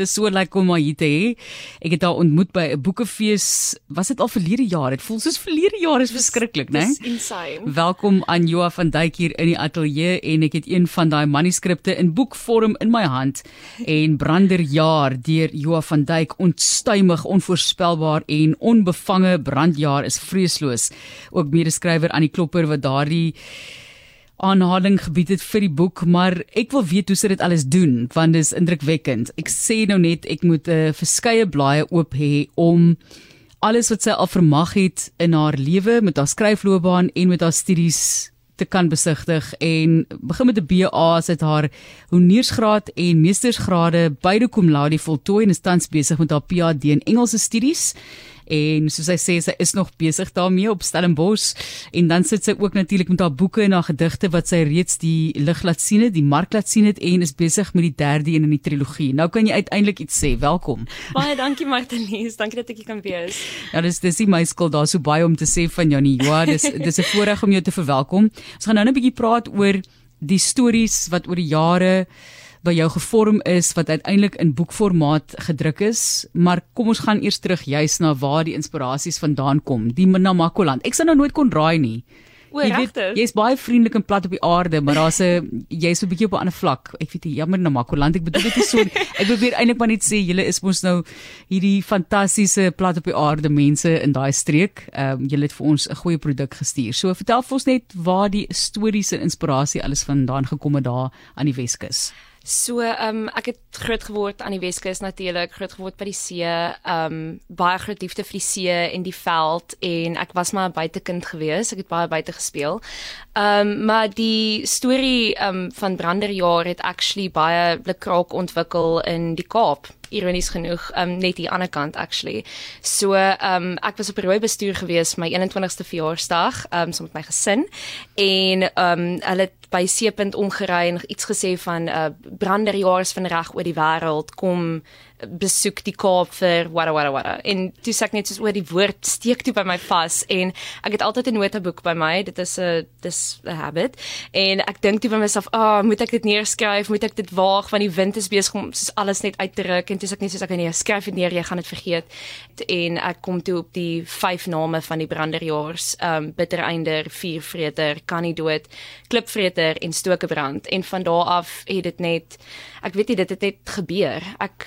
Dis so lekker om hier te hê. Ek het haar ontmoet by 'n boekefees. Was dit al verlede jaar? Dit voel soos verlede jaar is verskriklik, né? Dis insane. Welkom aan Joa van Duyk hier in die ateljee en ek het een van daai manuskripte in boekvorm in my hand en Branderjaar deur Joa van Duyk ontstuimig, onvoorspelbaar en onbevange brandjaar is vreesloos. Ook medeskrywer aan die klopper wat daardie aanhaling gebied het vir die boek, maar ek wil weet hoe sy dit alles doen want dit is indrukwekkend. Ek sê nou net ek moet 'n uh, eh, verskeie blaaie oop hê om alles wat sy al vermag het in haar lewe met haar skryfloopbaan en met haar studies te kan besigtig en begin met 'n BA sy het haar honeursgraad en meestersgrade beide cum laude voltooi en is tans besig met haar PhD in Engelse studies en soos hy sê sy is nog besig daarmee op Stellenbosch en dan sit sy ook natuurlik met haar boeke en haar gedigte wat sy reeds die lig laat sien het, die mark laat sien het en is besig met die derde een in die trilogie. Nou kan jy uiteindelik iets sê. Welkom. Baie dankie Martelies. Dankie dat ek hier kan wees. Ja, dis dis my skuld daar so baie om te sê van jou nie. Ja, dis dis 'n voorreg om jou te verwelkom. Ons gaan nou net 'n bietjie praat oor die stories wat oor die jare by jou gevorm is wat uiteindelik in boekformaat gedruk is, maar kom ons gaan eers terug juis na waar die inspirasies vandaan kom, die Namakoland. Ek sou nou nooit kon raai nie. Jy weet, jy's baie vriendelik en plat op die aarde, maar daar's 'n jy's 'n bietjie op 'n ander vlak. Ek weet nie, jammer Namakoland, ek bedoel dit is so ek probeer eintlik maar net sê julle is mos nou hierdie fantastiese plat op die aarde mense in daai streek. Ehm um, julle het vir ons 'n goeie produk gestuur. So vertel vir ons net waar die stories en inspirasie alles vandaan gekom het daar aan die Weskus. So, ehm um, ek het groot geword aan die Weskus natuurlik, groot geword by die see, ehm um, baie groot liefde vir die see en die veld en ek was maar 'n buitekind gewees. Ek het baie buite gespeel. Ehm um, maar die storie ehm um, van Branderjaar het actually baie blikraak ontwikkel in die Kaap ironies genoeg um net die ander kant actually. So um ek was op rooi bestuur gewees my 21ste verjaarsdag um saam met my gesin en um hulle het by Seepunt omgery en iets gesê van uh, branderjaars van reg oor die wêreld kom besoek die Kaap vir wada wada wada. En toe sê ek net soos oor die woord steek toe by my vas en ek het altyd 'n notebook by my. Dit is 'n dis 'n habit. En ek dink toe by myself, "Ag, oh, moet ek dit neerskryf? Moet ek dit waag want die wind is besig om soos alles net uit te ruk." En toe sê ek net soos ek nee, skryf dit neer, jy gaan dit vergeet. En ek kom toe op die vyf name van die branderjaars, ehm um, bittereinder, viervreter, kan nie dood, klipvreter en stokebrand. En van daardie af het dit net ek weet nie dit het net gebeur. Ek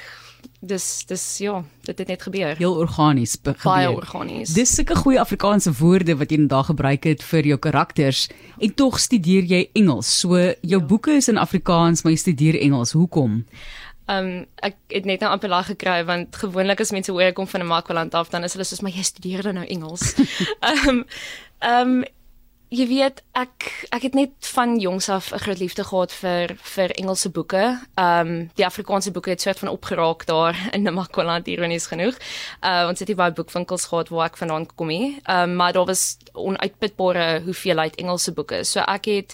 dis dis ja, dit het net gebeur. Heel organies gebeur. Baie organies. Dis sulke goeie Afrikaanse woorde wat jy vandag gebruik het vir jou karakters en tog studeer jy Engels. So jou ja. boeke is in Afrikaans, maar jy studeer Engels. Hoekom? Ehm um, ek het net nou amper lag gekry want gewoonlik as mense hoor ek kom van 'n Makwaland af dan is hulle soos maar jy studeer dan nou Engels. Ehm um, ehm um, jy weet ek ek het net van jongs af 'n groot liefde gehad vir vir Engelse boeke. Ehm um, die Afrikaanse boeke het soort van opgeraak daar in Namakwaland ironies genoeg. Uh ons het hier baie boekwinkels gehad waar ek vandaan kom hier. Ehm um, maar daar was onuitputbare hoeveelheid Engelse boeke. So ek het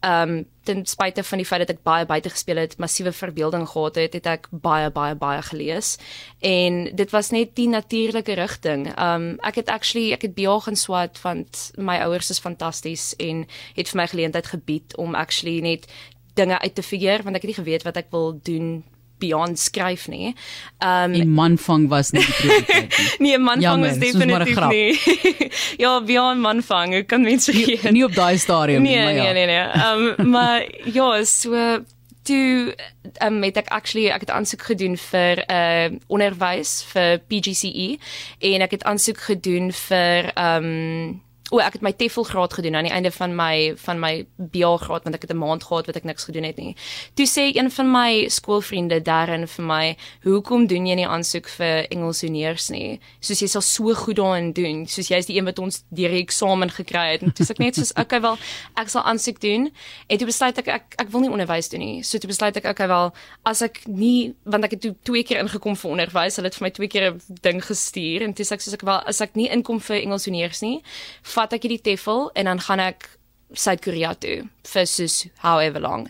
ehm um, ten spyte van die feit dat ek baie buite gespeel het, massiewe verbeelding gehad het, het ek baie baie baie gelees. En dit was net die natuurlike rigting. Ehm um, ek het actually ek het bejaag in swat want my ouers is fantasties en het vir my geleentheid gebied om actually net dinge uit te figure want ek het nie geweet wat ek wil doen beyond skryf nie. Ehm um, 'n manvang was nie die prioriteit nie. nee, manvang was definitief nie. ja, beyond manvang, ek kan mens. Nie, nie op daai stadium nee, nie, maar ja. Nee, nee, nee. Ehm um, maar ja, so toe um, het ek actually ek het aansoek gedoen vir 'n uh, onderwys vir PGCE en ek het aansoek gedoen vir ehm um, O, ek het my TEFL graad gedoen aan die einde van my van my BA graad want ek het 'n maand gehad wat ek niks gedoen het nie. Toe sê een van my skoolvriende daarin vir my, "Hoekom doen jy nie aansoek vir Engels honeurs nie? Soos jy sal so goed daarin doen, soos jy is die een wat ons deur die eksamen gekry het." En toe sê ek net soos, "Okay, wel, ek sal aansoek doen." En toe besluit ek ek ek wil nie onderwys doen nie. So toe besluit ek, "Okay, wel, as ek nie want ek het toe twee keer ingekom vir onderwys, hulle het vir my twee keer 'n ding gestuur en toe sê ek soos ek wel, as ek nie inkom vir Engels honeurs nie, vat ek hierdie teffel en dan gaan ek Suid-Korea toe vir soos however long.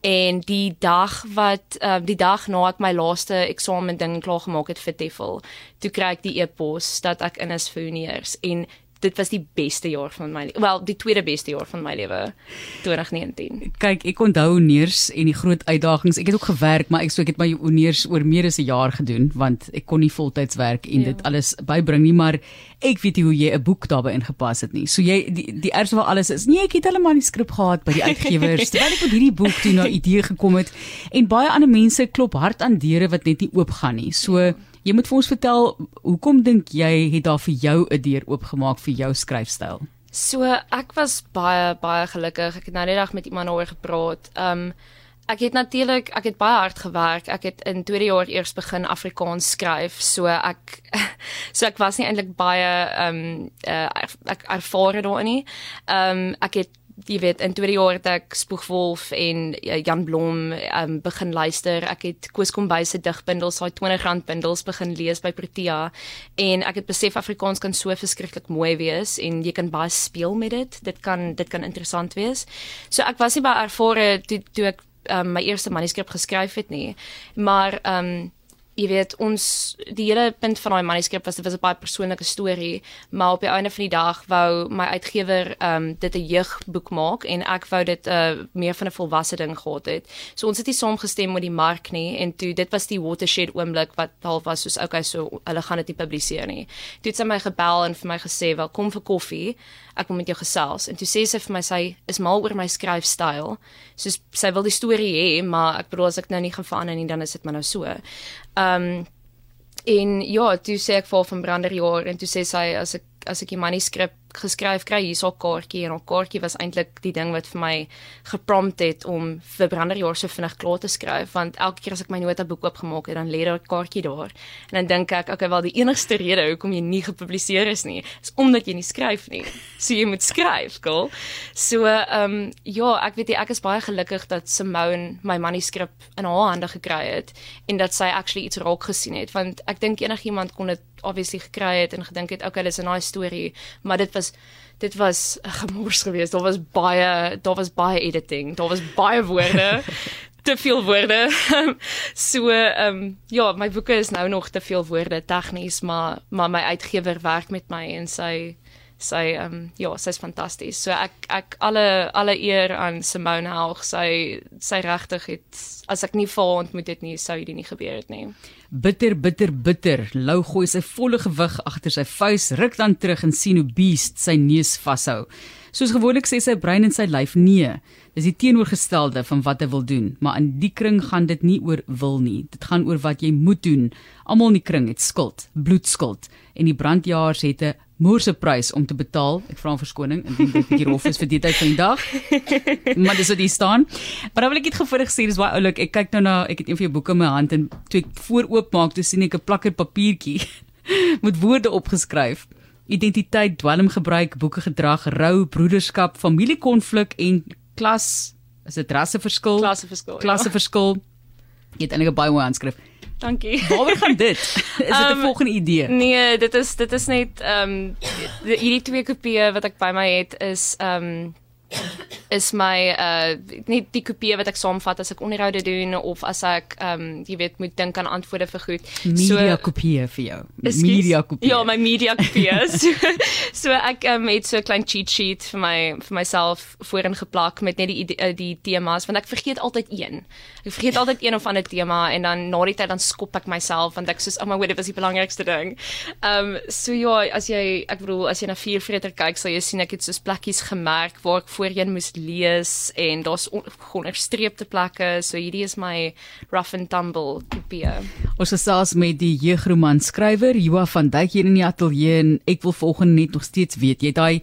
En die dag wat uh, die dag na ek my laaste eksamen ding klaar gemaak het vir teffel, toe kry ek die e-pos dat ek in is vir honeurs en dit was die beste jaar van my wel die tweede beste jaar van my lewe 2019. Kyk, ek onthou neers en die groot uitdagings. Ek het ook gewerk, maar ek sou ek het my neers oor meer as 'n jaar gedoen want ek kon nie voltyds werk en ja. dit alles bybring nie, maar ek weet nie hoe jy 'n boek daarbey ingepas het nie. So jy die die ergste van alles is, nee, ek het hulle manuskrip gehad by die uitgewers terwyl ek met hierdie boek toe na idee gekom het en baie ander mense klop hard aan deure wat net nie oopgaan nie. So ja Jy moet vir ons vertel hoekom dink jy het daar vir jou 'n deur oopgemaak vir jou skryfstyl? So ek was baie baie gelukkig. Ek het nou net dag met iemand oor gepraat. Um ek het natuurlik ek het baie hard gewerk. Ek het in tweede jaar eers begin Afrikaans skryf. So ek so ek was nie eintlik baie um uh, ek ervare daarin nie. Um ek het jy weet in tweede jaar het ek Spoegwolf en uh, Jan Blom um, begin luister. Ek het Koos Kombuis se digbundels, daai R20 bundels begin lees by Protea en ek het besef Afrikaans kan so verskriklik mooi wees en jy kan baie speel met dit. Dit kan dit kan interessant wees. So ek was nie baie ervare toe toe ek um, my eerste manuskrip geskryf het nie. Maar ehm um, jy weet ons die hele punt van daai manuskrip was dit was 'n baie persoonlike storie, maar op die einde van die dag wou my uitgewer ehm um, dit 'n jeugboek maak en ek wou dit 'n uh, meer van 'n volwasse ding gehad het. So ons het nie saamgestem met die mark nie en toe dit was die watershed oomblik wat half was soos okay so hulle gaan dit nie publiseer nie. Toe het sy my gebel en vir my gesê wel kom vir koffie ek wil met jou gesels en toe sê sy vir my sy is mal oor my skryfstyl. Soos sy wil die storie hê, maar ek bedoel as ek nou nie gaan verander nie dan is dit maar nou so. Ehm um, en ja, toe sê ek vir van Branderjaar en toe sê sy as ek as ek die manuskrip geskryf kry hier so 'n kaartjie en 'n kaartjie was eintlik die ding wat vir my geprompt het om vir Branderjaar so vinnig klaar te skryf want elke keer as ek my notaboek oopgemaak het dan lê daar 'n kaartjie daar. En dan dink ek okay wel die enigste rede hoekom jy nie gepubliseer is nie is omdat jy nie skryf nie. So jy moet skryf cool. So ehm um, ja ek weet jy ek is baie gelukkig dat Simone my manuskrip in haar hande gekry het en dat sy actually iets raak gesien het want ek dink enigiemand kon dit obviously gekry het en gedink het okay dis 'n nice storie maar dit was dit was 'n gemors geweest daar was baie daar was baie editing daar was baie woorde te veel woorde so ehm um, ja my boeke is nou nog te veel woorde tegnies maar maar my uitgewer werk met my en sy sy ehm um, ja, sy's fantasties. So ek ek alle alle eer aan Simone Helg. Sy sy regtig het as ek nie vir haar ontmoet het nie, sou dit nie gebeur het nie. Bitter bitter bitter. Lou gooi sy volle gewig agter sy vuis, ruk dan terug en sien hoe Beast sy neus vashou. Soos gewoonlik sê sy brein en sy lyf nee. Dis die teenoorgestelde van wat hy wil doen, maar in die kring gaan dit nie oor wil nie. Dit gaan oor wat jy moet doen. Almal in die kring het skuld, bloedskuld en die brandjaars het 'n moorse prys om te betaal. Ek vra om verskoning indien dit 'n bietjie rof is vir die tyd van die dag. maar dis wat hier staan. Maar dan wil ek net gefoorig sê dis baie oulik. Ek kyk nou na ek het een van jou boeke in my hand en toe ek vooroop maak, toe sien ek 'n plakker papiertjie met woorde opgeskryf. Identiteit, dwelmgebruik, boeke gedrag, rou, broederskap, familiekonflik en klas is dit rasseverskil? Klasseverskil. Klasseverskil. Ja. Jy het eintlik 'n baie mooi aanskrif. Dankie. Waaroor gaan dit? Is dit 'n um, volgende idee? Nee, dit is dit is net ehm um, hierdie twee kopieë wat ek by my het is ehm um, is my uh nie die kopie wat ek saamvat as ek onderhoude doen of as ek um jy weet moet dink aan antwoorde vir goed. Media so, kopie vir jou. Media kopie. Ja, my media kopie. so, so ek um, het so 'n klein cheat sheet vir my vir myself voorin geplak met net die uh, die temas want ek vergeet altyd een. Ek vergeet altyd een of ander tema en dan na die tyd dan skop ek myself want ek sê oh my god, dit was die belangrikste ding. Um so ja, as jy ek bedoel as jy na vier vreter kyk, sal jy sien ek het soos plekkies gemerk waar ek voorheen moes lees en daar's onderstreepte plekke. So hierdie is my rough and tumble kopie. Ons gesels met die jeugroman skrywer Joa van Dijk hier in die ateljee en ek wil volgende net nog steeds weet, jy daai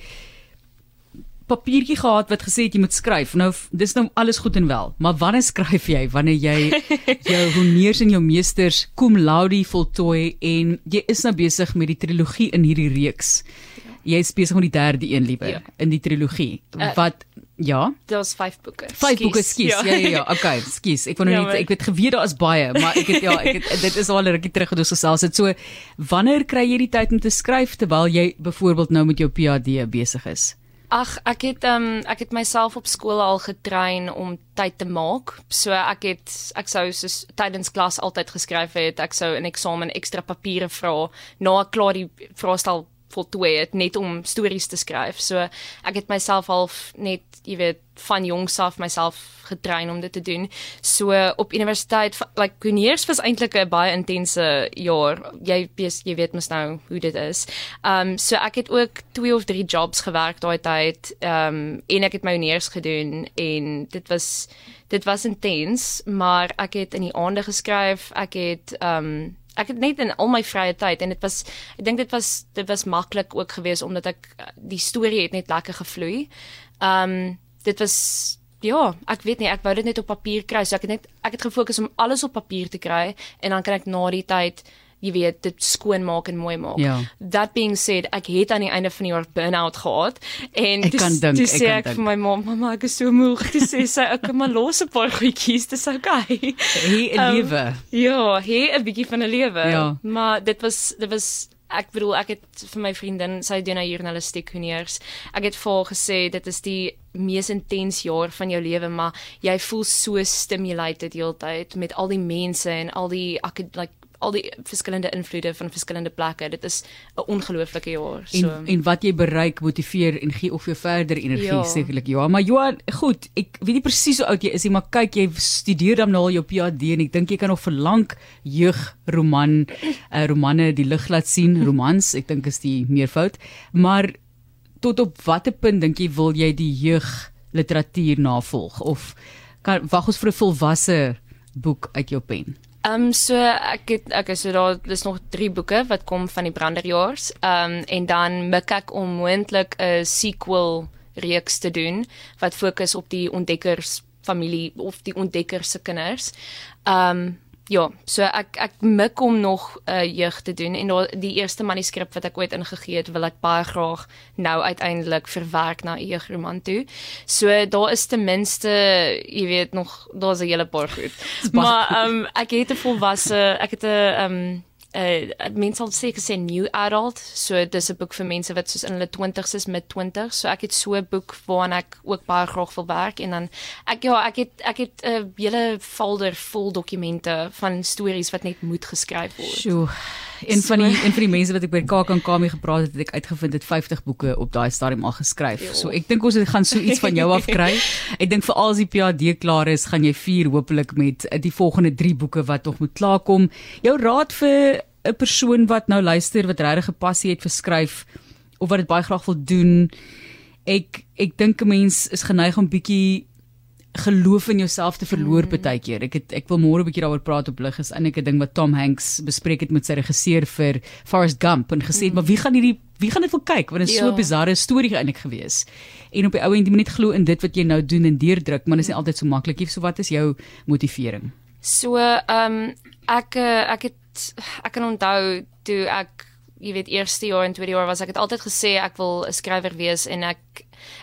papiertjie gehad wat gesê het jy moet skryf. Nou dis nou alles goed en wel, maar wanneer skryf jy? Wanneer jy jou honneurs en jou meesters cum laude voltooi en jy is nou besig met die trilogie in hierdie reeks jy is besig met die derde een liewe ja. in die trilogie. Uh, wat ja? Daar's 5 boeke. 5 boeke, skus. Ja. ja ja ja, okay, skus. Ek wou nou ja, net ek weet geweet daar is baie, maar ek het ja, ek het dit is al 'n rukkie terug gedoen gesels het. So wanneer kry jy die tyd om te skryf terwyl jy byvoorbeeld nou met jou PhD besig is? Ag, ek het ehm um, ek het myself op skool al getrein om tyd te maak. So ek het ek sou soos tydens klas altyd geskryf het. Ek sou in eksamen ekstra papiere vra na ek klaar die vraestel voltooi het net om stories te skryf. So ek het myself half net, jy weet, van jongs af myself getrein om dit te doen. So op universiteit, like Kuniers was eintlik 'n baie intense jaar. Jy jy weet mos nou hoe dit is. Ehm um, so ek het ook 2 of 3 jobs gewerk daai tyd. Ehm um, en ek het my honeurs gedoen en dit was dit was intens, maar ek het in die aande geskryf. Ek het ehm um, ek het net in al my vrye tyd en dit was ek dink dit was dit was maklik ook geweest omdat ek die storie het net lekker gevloei. Ehm um, dit was ja, ek weet nie, ek wou dit net op papier kry, so ek het net ek het gefokus om alles op papier te kry en dan kan ek na die tyd jy weet dit skoon maak en mooi maak. Ja. That being said, ek het aan die einde van die jaar burn-out gehad en ek kan dink, ek sê ek vir my ma, mamma ek is so moeg. Dis sê sy ek kan maar los 'n paar goedjies, dis okay. Hy 'n um, lewe. Ja, hy 'n bietjie van 'n lewe. Ja. Maar dit was dit was ek bedoel ek het vir my vriendin sy doen nou journalistiek honeurs. Ek het vir haar gesê dit is die mees intens jaar van jou lewe, maar jy voel so stimulated heeltyd met al die mense en al die ek like al die verskillende invloede van verskillende plekke. Dit is 'n ongelooflike jaar. So en, en wat jy bereik motiveer en gee of jou verder energie ja. sekerlik. Ja, maar Johan, goed, ek weet nie presies hoe oud jy is nie, maar kyk, jy studeer dan nou al jou PhD en ek dink jy kan nog vir lank jeugroman, uh, romanne die lig laat sien, romans, ek dink is die meervoud. Maar tot op watter punt dink jy wil jy die jeug literatuur navolg of kan wag ons vir 'n volwasse boek uit jou pen? Ehm um, so ek het ek is so daar dis nog 3 boeke wat kom van die Branderjaars. Ehm um, en dan mik ek om moontlik 'n sequel reeks te doen wat fokus op die ontdekkers familie of die ontdekkers se kinders. Ehm um, Ja, so ek ek mik om nog 'n uh, jeug te doen en daar die eerste manuskrip wat ek ooit ingegee het, wil ek baie graag nou uiteindelik verwerk na 'n jeugroman toe. So daar is ten minste, jy weet nog, daar's 'n hele paar goed. maar ehm um, ek het 'n volwasse, ek het 'n ehm um, uh mense sal seker sê new adult so dis 'n boek vir mense wat soos in hulle 20's is met 20 so ek het so 'n boek waaraan ek ook baie graag wil werk en dan ek ja ek het ek het 'n uh, hele folder vol dokumente van stories wat net moet geskryf word. Sjoe. En van die en van die mense wat ek by KAK mee gepraat het, het ek uitgevind het 50 boeke op daai stadium al geskryf. Jo. So ek dink ons gaan so iets van jou af kry. Ek dink vir al die PhD klaar is, gaan jy vier hopelik met die volgende 3 boeke wat nog moet klaarkom. Jou raad vir 'n persoon wat nou luister wat regtig 'n passie het vir skryf of wat dit baie graag wil doen. Ek ek dink 'n mens is geneig om bietjie geloof in jouself te verloor mm. baie keer. Ek het ek wil môre 'n bietjie daaroor praat op lig is eintlik 'n ding wat Tom Hanks bespreek het met sy regisseur vir Forrest Gump en gesê het mm. maar wie gaan hierdie wie gaan dit wil kyk want dit is ja. so 'n bizarre storie eintlik gewees. En op die ou end jy moet net glo in dit wat jy nou doen en deurdruk, maar dit is nie altyd so maklik nie. So wat is jou motivering? So ehm um, ek eh, ek het ek kan onthou toe ek jy weet eerste jaar en tweede jaar was ek het altyd gesê ek wil 'n skrywer wees en ek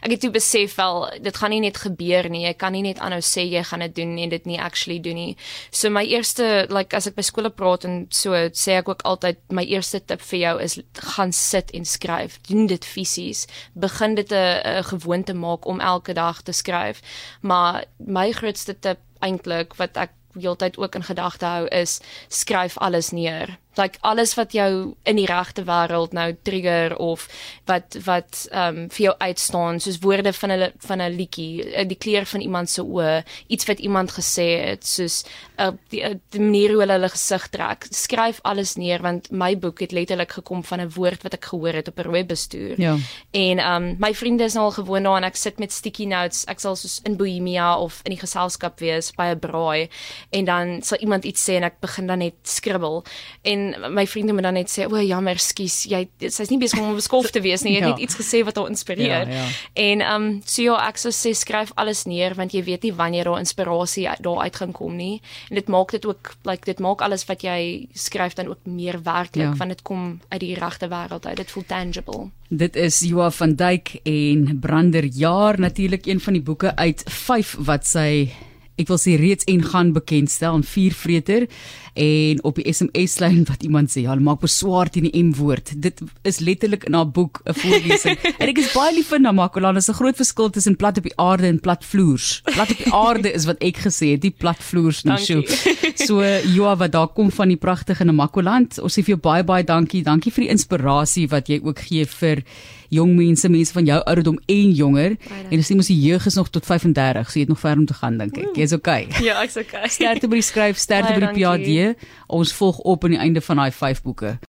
ek het toe besef wel dit gaan nie net gebeur nie. Jy kan nie net aanhou sê jy gaan dit doen en dit nie actually doen nie. So my eerste like as ek by skole praat en so sê ek ook altyd my eerste tip vir jou is gaan sit en skryf. Doen dit fisies. Begin dit 'n gewoonte maak om elke dag te skryf. Maar my grootste tip eintlik wat ek heeltyd ook in gedagte hou is skryf alles neer like alles wat jou in die regte wêreld nou trigger of wat wat ehm um, vir jou uitstaan soos woorde van 'n van 'n liedjie eh, die kleur van iemand se oë iets wat iemand gesê het soos uh, die, uh, die manier hoe hulle hulle gesig trek. Skryf alles neer want my boek het letterlik gekom van 'n woord wat ek gehoor het op 'n rooi bestuur ja. En ehm um, my vriende is nou al gewoond daaraan ek sit met sticky notes ek sal soos in Bohemia of in die geselskap wees by 'n braai en dan sal iemand iets sê en ek begin dan net skribbel. En my vriende moet dan net sê o jammer skus jy sy's nie besig om beskof te wees nie jy het ja. net iets gesê wat haar inspireer ja, ja. en ehm um, so ja ek sou sê skryf alles neer want jy weet nie wanneer daar inspirasie daar uit gaan kom nie en dit maak dit ook like dit maak alles wat jy skryf dan ook meer werklik ja. want dit kom uit die regte wêreld uit dit voel tangible Dit is Joa van Duyk en Brander Jaar natuurlik een van die boeke uit 5 wat sy ek wil sê reeds en gaan bekendstel en viervreter en op die SMS lyn wat iemand sê ja, maak beswaar teen die M woord. Dit is letterlik in haar boek 'n voorlesing. en ek is baie lief vir Namakoland. Dit is 'n groot verskil tussen plat op die aarde en plat vloers. Plat op die aarde is wat ek gesê het, die plat vloers nie. So, so Joa wat daar kom van die pragtige Namakoland. Ons sê vir jou baie baie dankie. Dankie vir die inspirasie wat jy ook gee vir jong mense, mense van jou ouderdom en jonger. En dis mos die jeug is nog tot 35, so jy het nog ver om te gaan dink ek. Jy's okay. Ja, ek's okay. Sterkte by die skryf, sterkte by die PhD. Ons volg op aan die einde van daai 5 boeke.